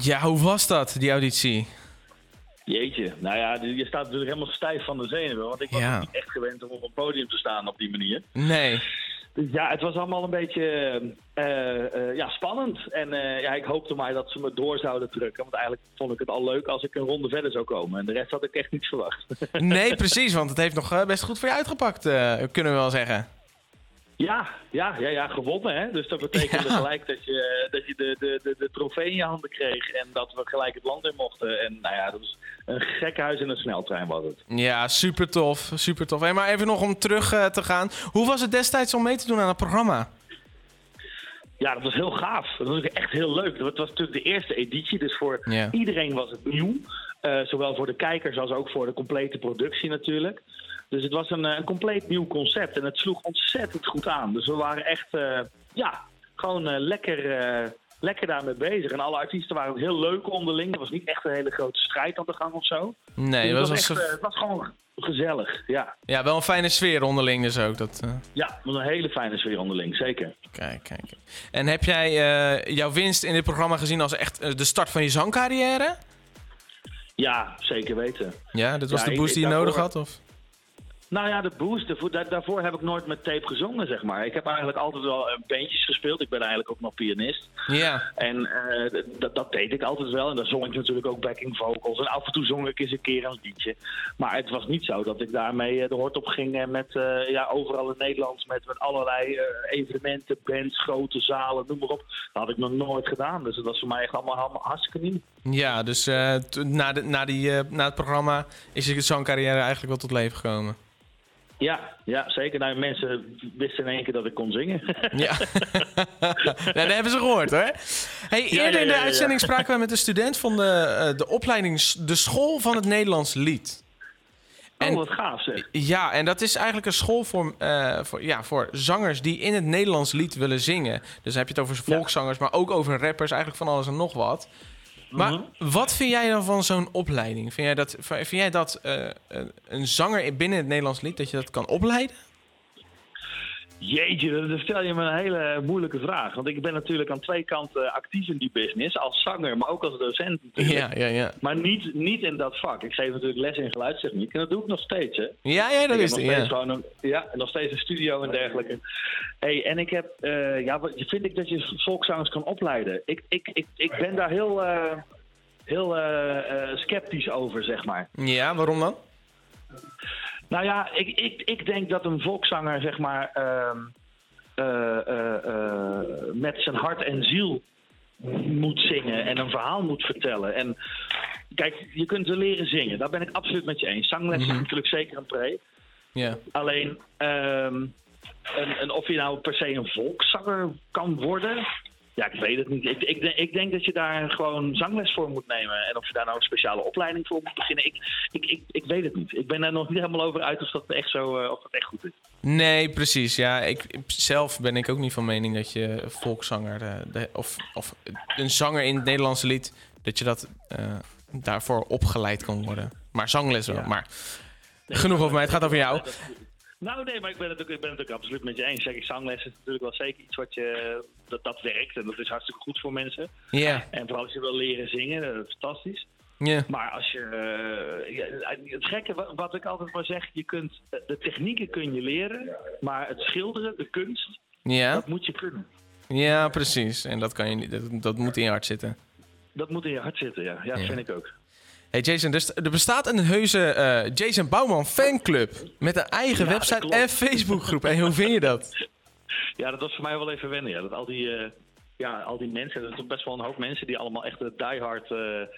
Ja, hoe was dat, die auditie? Jeetje. Nou ja, je staat natuurlijk helemaal stijf van de zenuwen. Want ik was Ja. niet echt gewend om op een podium te staan op die manier. Nee. Dus ja, het was allemaal een beetje eh, eh, ja, spannend. En eh, ja, ik hoopte maar dat ze me door zouden drukken. Want eigenlijk vond ik het al leuk als ik een ronde verder zou komen. En de rest had ik echt niet verwacht. Nee, precies, want het heeft nog best goed voor je uitgepakt, kunnen we wel zeggen. Ja, ja, ja, ja, gewonnen hè. Dus dat betekende Ja. gelijk dat je, dat je de, de, de, de trofee in je handen kreeg. En dat we gelijk het land in mochten. En nou ja, dat was een gek huis in een sneltrein was het. Ja, super tof. Super tof. Hey, maar even nog om terug eh, te gaan. Hoe was het destijds om mee te doen aan het programma? Ja, dat was heel gaaf. Dat was echt heel leuk. Het was natuurlijk de eerste editie, dus voor Ja. iedereen was het nieuw. Eh, zowel voor de kijkers als ook voor de complete productie natuurlijk. Dus het was een, eh, een compleet nieuw concept en het sloeg ontzettend goed aan. Dus we waren echt, eh, ja, gewoon eh, lekker, lekker daarmee bezig. En alle artiesten waren ook heel leuk onderling. Er was niet echt een hele grote strijd aan de gang of zo. Nee, Dus het was, echt, het was gewoon gezellig, ja. ja, wel een fijne sfeer onderling dus ook. Dat, eh, Ja, een hele fijne sfeer onderling, zeker. Kijk, kijk. En heb jij jouw winst in dit programma gezien als echt de start van je zangcarrière? Ja, zeker weten. Ja, dit was Ja, de boost ik die je nodig had? Of? Nou ja, de boost. daarvoor- daar- daarvoor heb ik nooit met tape gezongen, zeg maar. Ik heb eigenlijk altijd wel eh, bandjes gespeeld. Ik ben eigenlijk ook nog pianist. Ja. En eh, dat, dat deed ik altijd wel. En dan zong ik natuurlijk ook backing vocals. En af en toe zong ik eens een keer een liedje. Maar het was niet zo dat ik daarmee eh, de hort op ging. Met ja, overal in Nederland met, met allerlei evenementen, bands, grote zalen, noem maar op. Dat had ik nog nooit gedaan. Dus dat was voor mij echt allemaal, allemaal hartstikke nieuw. Ja, dus na, de, na, die, na het programma is je zangcarrière eigenlijk wel tot leven gekomen. Ja, ja, zeker. Nou, mensen wisten in één keer dat ik kon zingen. Ja. ja, dat hebben ze gehoord hoor. Hey, Ja, eerder ja, in de uitzending spraken we met een student van de, eh, de opleiding De School van het Nederlands Lied. oh, wat gaaf zeg. Ja, en dat is eigenlijk een school voor, eh, voor, ja, voor zangers die in het Nederlands lied willen zingen. Dus dan heb je het over volkszangers, maar ook over rappers, eigenlijk van alles en nog wat. Maar Mhm. wat vind jij dan van zo'n opleiding? Vind jij dat, vind jij dat eh, een- een zanger binnen het Nederlands lied, dat je dat kan opleiden? Jeetje, dan stel je me een hele moeilijke vraag. Want ik ben natuurlijk aan twee kanten actief in die business. Als zanger, maar ook als docent natuurlijk. Ja, ja, ja. Maar niet, niet in dat vak. Ik geef natuurlijk les in geluidstechniek. En dat doe ik nog steeds, hè. Ja, ja, dat ik is het, ja. gewoon een, ja, nog steeds een studio en dergelijke. Hey, en ik heb, eh, ja, wat- vind ik dat je volkszangers kan opleiden. Ik, ik, ik, ik ben daar heel, eh, heel eh, sceptisch over, zeg maar. Ja, waarom dan? Nou ja, ik, ik, ik denk dat een volkszanger, zeg maar, ehm, eh, eh, eh, met zijn hart en ziel moet zingen en een verhaal moet vertellen. En kijk, je kunt wel leren zingen, daar ben ik absoluut met je eens. Zangles is natuurlijk zeker een pre. Ja. Alleen, ehm, een, een, of je nou per se een volkszanger kan worden, ja, ik weet het niet. Ik, ik, denk- ik denk dat je daar gewoon zangles voor moet nemen. En of je daar nou een speciale opleiding voor moet beginnen, ik, ik, ik, weet het niet. Ik ben daar nog niet helemaal over uit of dat echt, zo, eh, of dat echt goed is. Nee, precies. Ja, ik, zelf ben ik ook niet van mening dat je volkszanger de, of, of een zanger in het Nederlandse lied, dat je dat eh, daarvoor opgeleid kan worden. Maar zangles wel. Maar genoeg over mij, het gaat over jou. Nou, nee, maar ik ben het ook, ik ben het ook absoluut met je eens. Zeg, ik, zangles is natuurlijk wel zeker iets wat je, dat, dat werkt. En dat is hartstikke goed voor mensen. Ja. En vooral als je wil leren zingen, dat is fantastisch. Ja. Maar als je. eh, ja, het gekke wa- wat ik altijd maar zeg, je kunt, de technieken kun je leren, maar het schilderen, de kunst, Ja. dat moet je kunnen. Ja, precies. En dat, kan je niet, dat, dat moet in je hart zitten. Dat moet in je hart zitten, ja. Ja, dat Ja. vind ik ook. Hey Jason, dus er bestaat een heuse eh, Jason Bouwman fanclub met een eigen Ja, website en Facebookgroep. En hoe vind je dat? Ja, dat was voor mij wel even wennen. Ja. Dat al die, eh, ja, al die mensen, dat is best wel een hoop mensen die allemaal echt diehard eh, eh, eh, eh,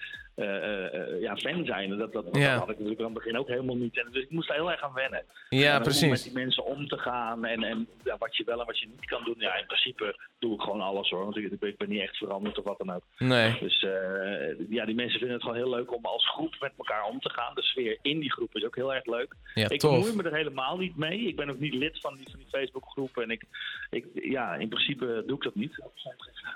ja, fan zijn. Dat, dat, Ja. dat had ik natuurlijk aan het begin ook helemaal niet. En dus ik moest daar heel erg aan wennen. Ja, precies. Hoe met die mensen om te gaan en, en ja, wat je wel en wat je niet kan doen. Ja, in principe doe ik gewoon alles hoor. Want ik, ik ben- niet echt veranderd of wat dan ook. Nee. Dus eh, ja, die mensen vinden het gewoon heel leuk om als groep met elkaar om te gaan. De sfeer in die groep is ook heel erg leuk. Ja, ik bemoei me er helemaal niet mee. Ik ben ook niet lid van die, van die Facebookgroep. En ik, ik, ja, in principe doe ik dat niet.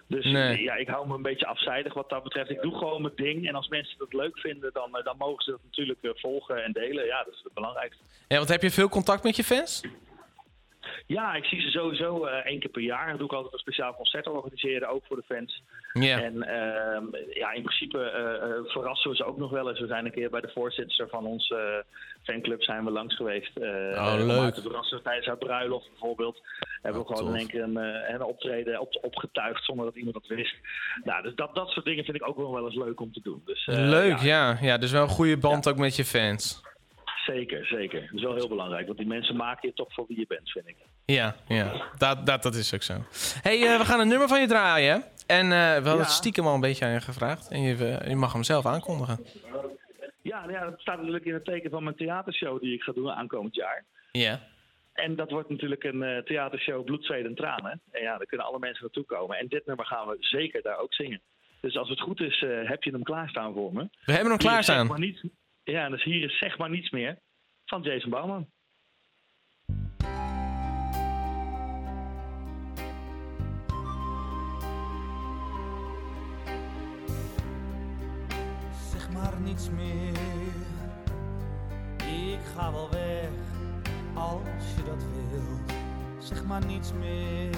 Dus Nee. ja, ik hou me een beetje afzijdig wat dat betreft. Ik doe gewoon mijn ding. En als mensen dat leuk vinden, dan, eh, dan mogen ze dat natuurlijk eh, volgen en delen. Ja, dat is het belangrijkste. Ja, want heb je veel contact met je fans? Ja, ik zie ze sowieso eh, één keer per jaar. Dan doe ik altijd een speciaal concert organiseren, ook voor de fans. Ja. En ehm, ja, in principe eh, eh, verrassen we ze ook nog wel eens. We zijn een keer bij de voorzitter van onze fanclub zijn we langs geweest. Oh, om leuk. te verrassen tijdens haar bruiloft bijvoorbeeld. Hebben we Oh, gewoon in één keer een, een optreden op, opgetuigd zonder dat iemand dat wist. Nou, dus dat, dat soort dingen vind ik ook wel wel eens leuk om te doen. Dus, Leuk, ja, ja. ja. Dus wel een goede band ook met je fans. Zeker, zeker. Dat is wel heel belangrijk. Want die mensen maken je toch voor wie je bent, vind ik. Ja, ja. Dat, dat, dat is ook zo. hey, eh, we gaan een nummer van je draaien. En eh, we hadden Ja. het stiekem al een beetje aan je gevraagd. En je, eh, je mag hem zelf aankondigen. Ja, nou ja, dat staat natuurlijk in het teken van mijn theatershow die ik ga doen aankomend jaar. Ja. En dat wordt natuurlijk een eh, theatershow Bloed, Zweet en Tranen. En ja, daar kunnen alle mensen naartoe komen. En dit nummer gaan we zeker daar ook zingen. Dus als het goed is, eh, heb je hem klaarstaan voor me. We hebben hem klaarstaan. zeg maar niets- ja, dus hier is zeg maar niets meer van Jason Bouwman. Zeg maar niets meer. Ik ga wel weg als je dat wilt. Zeg maar niets meer.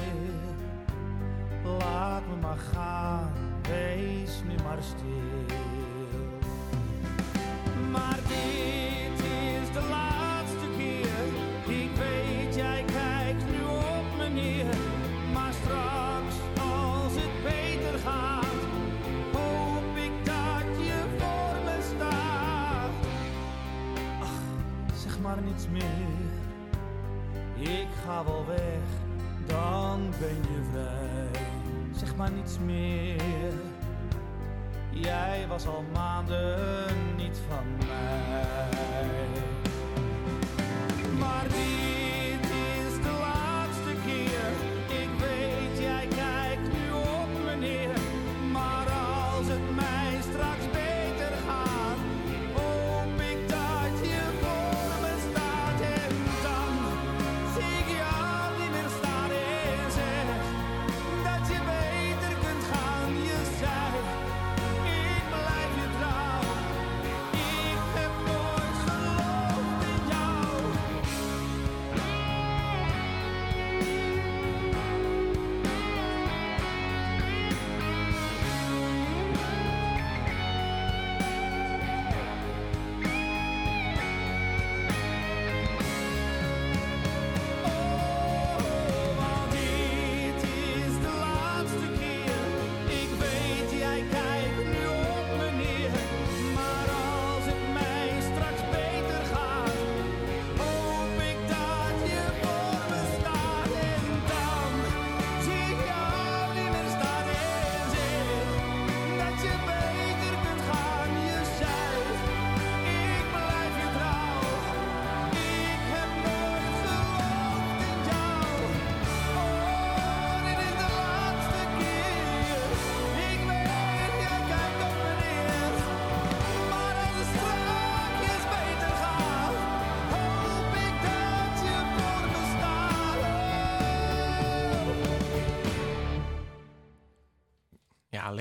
Laat me maar gaan, wees nu maar stil. Maar dit is de laatste keer. Ik weet, jij kijkt nu op me neer. Maar straks, als het beter gaat, hoop ik dat je voor me staat. Ach, zeg maar niets meer. Ik ga wel weg, dan ben je vrij. Zeg maar niets meer. Jij was al maanden niet van mij. Maar dit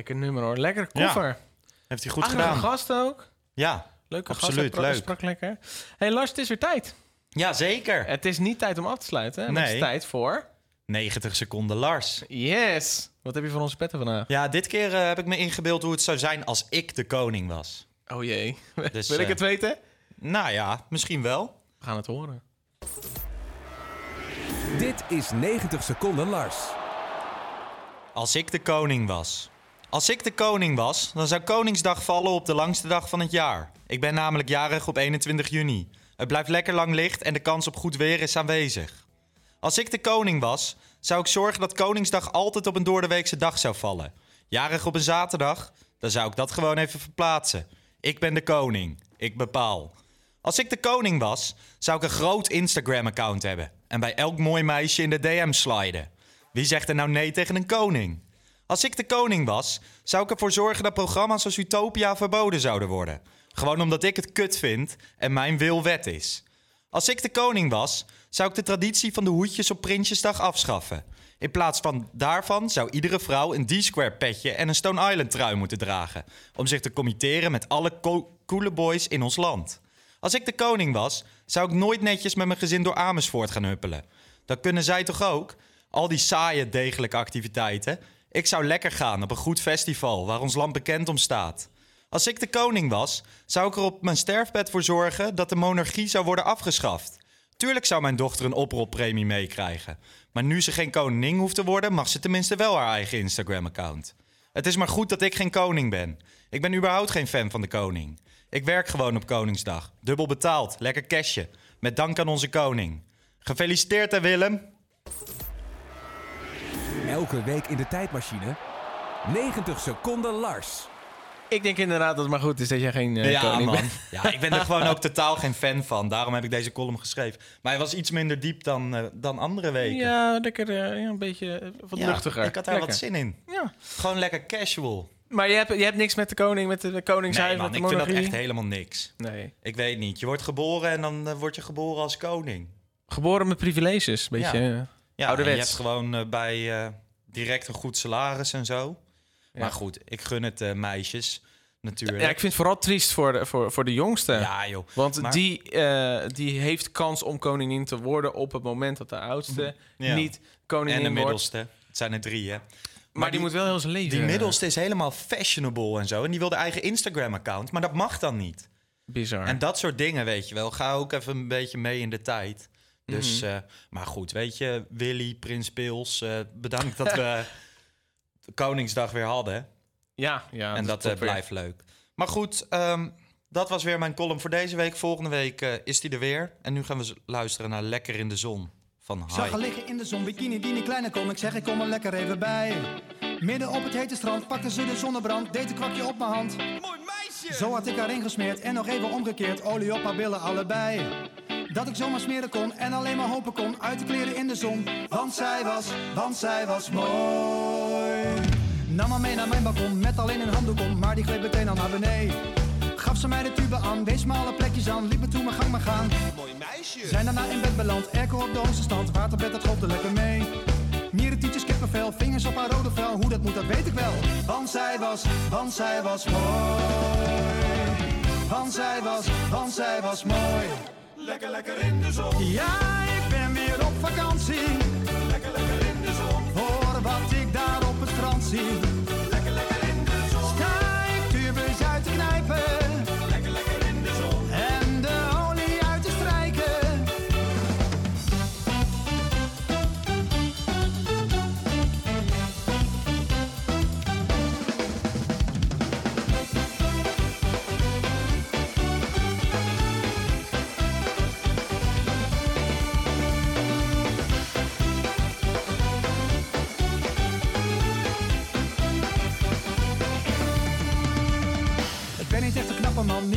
lekker nummer hoor. Lekker koffer. Heeft hij goed Aardige gedaan. gast ook. Ja, Leuke absoluut. gast. Leuk. sprak lekker. hey Lars, het is weer tijd. Ja, zeker. Het is niet tijd om af te sluiten. hè? Het Nee. is tijd voor... 90 seconden Lars. Yes. Wat heb je voor onze petten vandaag? Ja, dit keer eh, heb ik me ingebeeld hoe het zou zijn als ik de koning was. Oh jee. Dus, Wil ik eh, het weten? Nou ja, misschien wel. We gaan het horen. Dit is 90 seconden Lars. Als ik de koning was. Als ik de koning was, dan zou Koningsdag vallen op de langste dag van het jaar. Ik ben namelijk jarig op 21 juni. Het blijft lekker lang licht en de kans op goed weer is aanwezig. Als ik de koning was, zou ik zorgen dat Koningsdag altijd op een doordeweekse dag zou vallen. Jarig op een zaterdag, dan zou ik dat gewoon even verplaatsen. Ik ben de koning. Ik bepaal. Als ik de koning was, zou ik een groot Instagram-account hebben. En bij elk mooi meisje in de DM sliden. Wie zegt er nou nee tegen een koning? Als ik de koning was, zou ik ervoor zorgen dat programma's als Utopia verboden zouden worden. Gewoon omdat ik het kut vind en mijn wil wet is. Als ik de koning was, zou ik de traditie van de hoedjes op Prinsjesdag afschaffen. In plaats van daarvan zou iedere vrouw een D-Square petje en een Stone Island trui moeten dragen. Om zich te committeren met alle co- coole boys in ons land. Als ik de koning was, zou ik nooit netjes met mijn gezin door Amersfoort gaan huppelen. Dat kunnen zij toch ook? Al die saaie, degelijke activiteiten. Ik zou lekker gaan op een goed festival waar ons land bekend om staat. Als ik de koning was, zou ik er op mijn sterfbed voor zorgen dat de monarchie zou worden afgeschaft. Tuurlijk zou mijn dochter een oprolpremie meekrijgen. Maar nu ze geen koningin hoeft te worden, mag ze tenminste wel haar eigen Instagram-account. Het is maar goed dat ik geen koning ben. Ik ben überhaupt geen fan van de koning. Ik werk gewoon op Koningsdag. Dubbel betaald, lekker cashje. Met dank aan onze koning. Gefeliciteerd hè Willem. Elke week in de tijdmachine. 90 seconden Lars. Ik denk inderdaad dat het maar goed is dat jij geen eh, ja, koning man. bent. Ja, ik ben er gewoon ook totaal geen fan van. Daarom heb ik deze column geschreven. Maar hij was iets minder diep dan, eh, dan andere weken. Ja, lekker eh, een beetje eh, wat Ja, luchtiger. Ik had daar Lekker. wat zin in. Ja. Gewoon lekker casual. Maar je hebt, je hebt niks met de koning, met de, de koningshuis, Nee, man, met de ik vind dat monarchie? echt helemaal niks. Nee. Ik weet niet. Je wordt geboren en dan eh, word je geboren als koning. Geboren met privileges, beetje Ja. Ja, je hebt gewoon eh, bij eh, direct een goed salaris en zo. Maar goed, ik gun het eh, meisjes natuurlijk. Ja, ik vind het vooral triest voor de, voor, voor de jongste. Ja, joh. Want Maar- die, die heeft kans om koningin te worden op het moment dat de oudste Ja. niet koningin en de wordt. middelste. Het zijn er drie, hè. Maar, die, moet wel heel zijn leven... Die middelste is helemaal fashionable en zo. En die wil de eigen Instagram-account. Maar dat mag dan niet. Bizar. En dat soort dingen, weet je wel. Ga ook even een beetje mee in de tijd. Dus, Mhm. eh, maar goed, weet je, Willy, Prins Pils, eh, bedankt dat we Koningsdag weer hadden. Ja, ja. en dat eh, weer. blijft leuk. Maar goed, ehm, dat was weer mijn column voor deze week. Volgende week is die er weer. En nu gaan we luisteren naar Lekker in de Zon van Zag haar Hai. liggen in de zon, bikini die niet kleiner kon. Ik zeg, ik kom er lekker even bij. Midden op het hete strand pakte ze de zonnebrand, deed een kwakje op mijn hand. Mooi meisje! Zo had ik haar ingesmeerd en nog even omgekeerd, olie op haar billen allebei. Dat ik zomaar smeren kon en alleen maar hopen kon, uit de kleren in de zon. Want zij was, want zij was mooi. Nam haar mee naar mijn balkon, met alleen een handdoek om, maar die gleed meteen al naar beneden. Gaf ze mij de tube aan, wees me alle plekjes aan, liep me toe mijn gang maar gaan. Mooi meisje! Zijn daarna in bed beland, airco op de hoogste stand, waterbed dat golfde lekker mee. Mieren, tietjes, kippenvel, vingers op haar rode vel, hoe dat moet dat weet ik wel. Want zij was, want zij was mooi. Want zij was, want zij was mooi. Lekker, lekker in de zon. Ja, ik ben weer op vakantie. Lekker, lekker in de zon. Hoor wat ik daar op het strand zie.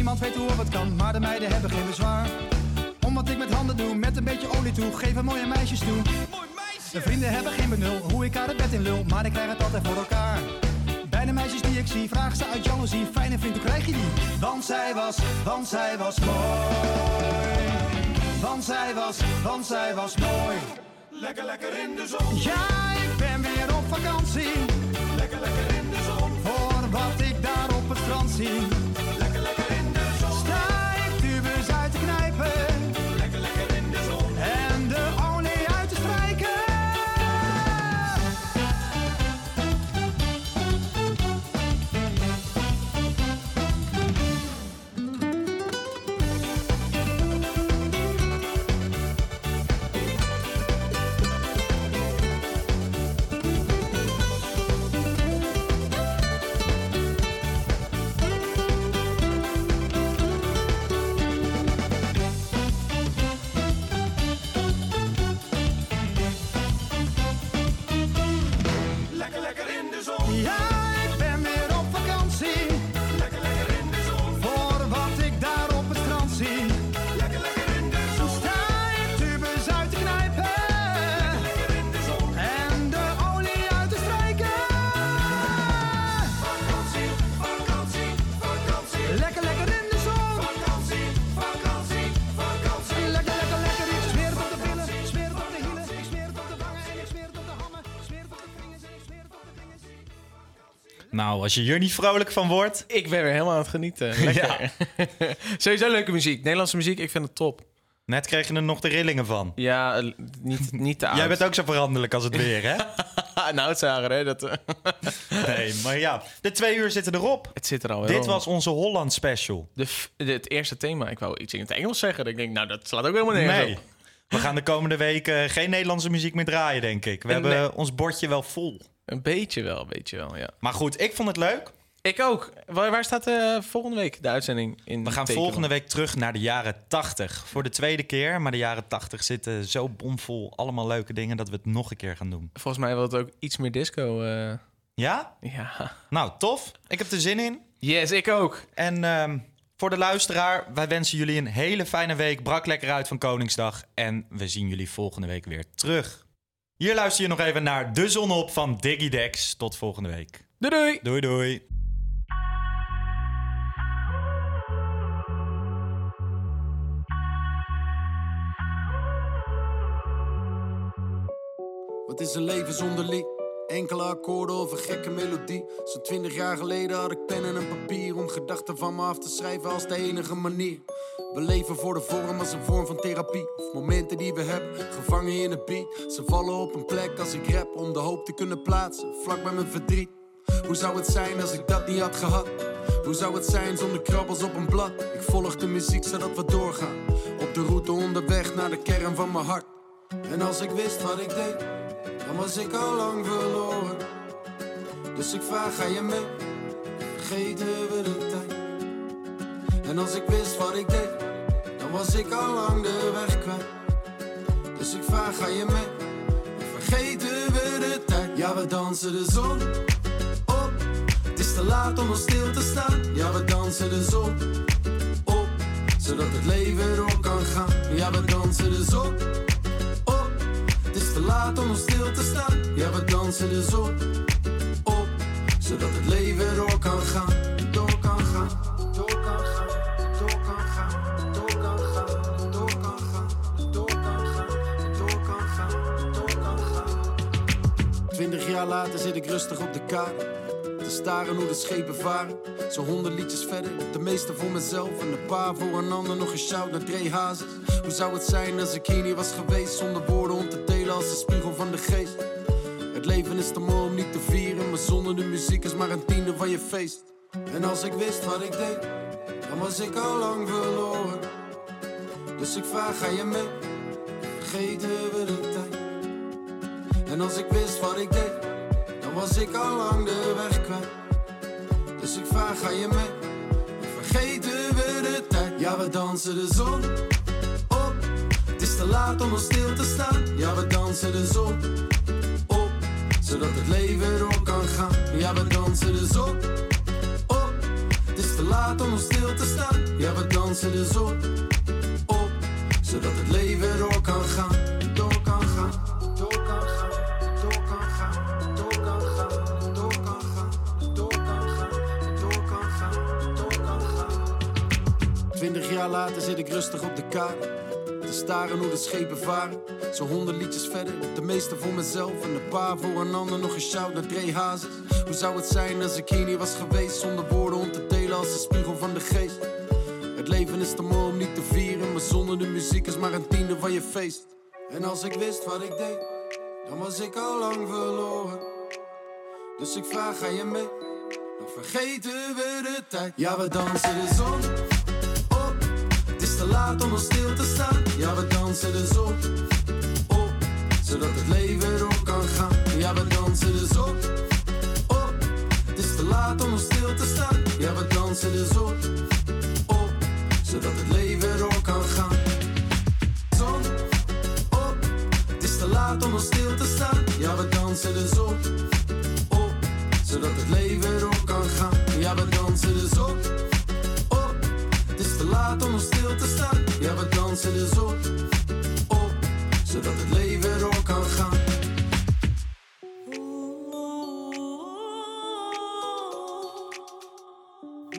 Niemand weet hoe of het kan, maar de meiden hebben geen bezwaar. Om wat ik met handen doe, met een beetje olie toe, geven mooie meisjes toe. De vrienden hebben geen benul, hoe ik haar het bed in lul, maar ik krijg het altijd voor elkaar. Bij de meisjes die ik zie, vragen ze uit jaloezie, fijne vriend, hoe krijg je die? Want zij was, want zij was mooi. Want zij was, want zij was mooi. Lekker, lekker in de zon. Ja, ik ben weer op vakantie. Lekker, lekker in de zon. wat ik daar op het strand zie. Yeah. Nou, als je hier niet vrolijk van wordt... Ik ben weer helemaal aan het genieten. Lekker. Sowieso leuke muziek. Nederlandse muziek, ik vind het top. Net kreeg je er nog de rillingen van. Ja, eh, niet, niet te oud. Jij bent ook zo veranderlijk als het weer, hè? nou, het zagen, hè? Dat, eh, nee, maar ja. De twee uur zitten erop. Het zit er al Dit was onze Holland special. De, het eerste thema. Ik wou iets in het Engels zeggen. Ik denk, nou, dat slaat ook helemaal nergens Nee. op. We gaan de komende weken geen Nederlandse muziek meer draaien, denk ik. We En hebben nee. ons bordje wel vol. Een beetje wel, een beetje wel, ja. Maar goed, ik vond het leuk. Ik ook. Waar, waar staat eh, volgende week de uitzending in? We gaan tekenen? volgende week terug naar de jaren 80. Voor de tweede keer. Maar de jaren 80 zitten zo bomvol. Allemaal leuke dingen dat we het nog een keer gaan doen. Volgens mij wil het ook iets meer disco. eh. Ja? Ja. Nou, tof. Ik heb er zin in. Yes, ik ook. En ehm, voor de luisteraar, wij wensen jullie een hele fijne week. Brak lekker uit van Koningsdag. En we zien jullie volgende week weer terug. Hier luister je nog even naar De Zon op van Diggy Dex. Tot volgende week. Doei doei. Doei doei. Wat is een leven zonder lied? Enkele akkoorden of een gekke melodie. Zo'n twintig jaar geleden had ik pen en een papier om gedachten van me af te schrijven als de enige manier. We leven voor de vorm als een vorm van therapie. Of momenten die we hebben, gevangen in een beat. Ze vallen op een plek als ik rap om de hoop te kunnen plaatsen, vlak bij mijn verdriet. Hoe zou het zijn als ik dat niet had gehad? Hoe zou het zijn zonder krabbels op een blad? Ik volg de muziek zodat we doorgaan. Op de route onderweg naar de kern van mijn hart. En als ik wist wat ik deed, dan was ik al lang verloren. Dus ik vraag, ga je mee? Vergeten we de tijd? En als ik wist wat ik deed, was ik al lang de weg kwijt. Dus ik vraag, ga je mee? Vergeten we de tijd? Ja, we dansen de zon op. Het is te laat om nog stil te staan. Ja, we dansen de zon op. Zodat het leven door kan gaan. Ja, we dansen de zon op. Het is te laat om nog stil te staan. Ja, we dansen de zon op. Zodat het leven door kan gaan. Jaar later zit ik rustig op de kade. Te staren hoe de schepen varen. Zo honderd liedjes verder, de meeste voor mezelf. En een paar voor een ander, nog een shout naar Dre Hazes. Hoe zou het zijn als ik hier niet was geweest? Zonder woorden om te delen als de spiegel van de geest. Het leven is te mooi om niet te vieren. Maar zonder de muziek is maar een tiende van je feest. En als ik wist wat ik deed, dan was ik al lang verloren. Dus ik vraag, ga je mee? Vergeten we de tijd? En als ik wist wat ik deed, dan was ik al lang de weg kwijt. Dus ik vraag, ga je mee? Vergeten we de tijd? Ja, we dansen de zon op. Het is te laat om nog stil te staan. Ja, we dansen de zon op. Zodat het leven door kan gaan. Ja, we dansen de zon op. Het is te laat om nog stil te staan. Ja, we dansen de zon op. Zodat het leven door kan gaan. Jaar later zit ik rustig op de kade. Te staren hoe de schepen varen. Zo honderd liedjes verder, de meeste voor mezelf. En een paar voor een ander, nog een shout naar Dre Hazes. Hoe zou het zijn als ik hier niet was geweest zonder woorden om te delen als de spiegel van de geest? Het leven is te mooi om niet te vieren, maar zonder de muziek is maar een tiende van je feest. En als ik wist wat ik deed, dan was ik al lang verloren. Dus ik vraag, ga je mee? Dan vergeten we de tijd. Ja, we dansen de zon te laat om nog stil te staan. Ja, we dansen de zon op. Zodat het leven door kan gaan. Ja, we dansen de zon op. Het is te laat om nog stil te staan. Ja, we dansen de zon op. Zodat het leven door kan gaan. Zon op. Het is te laat om nog stil te staan. Ja, we dansen de zon op. Zodat het leven door kan gaan. Ja, we dansen zon op laat om stil te staan. Ja, we dansen dus de zon op, zodat het leven door kan gaan.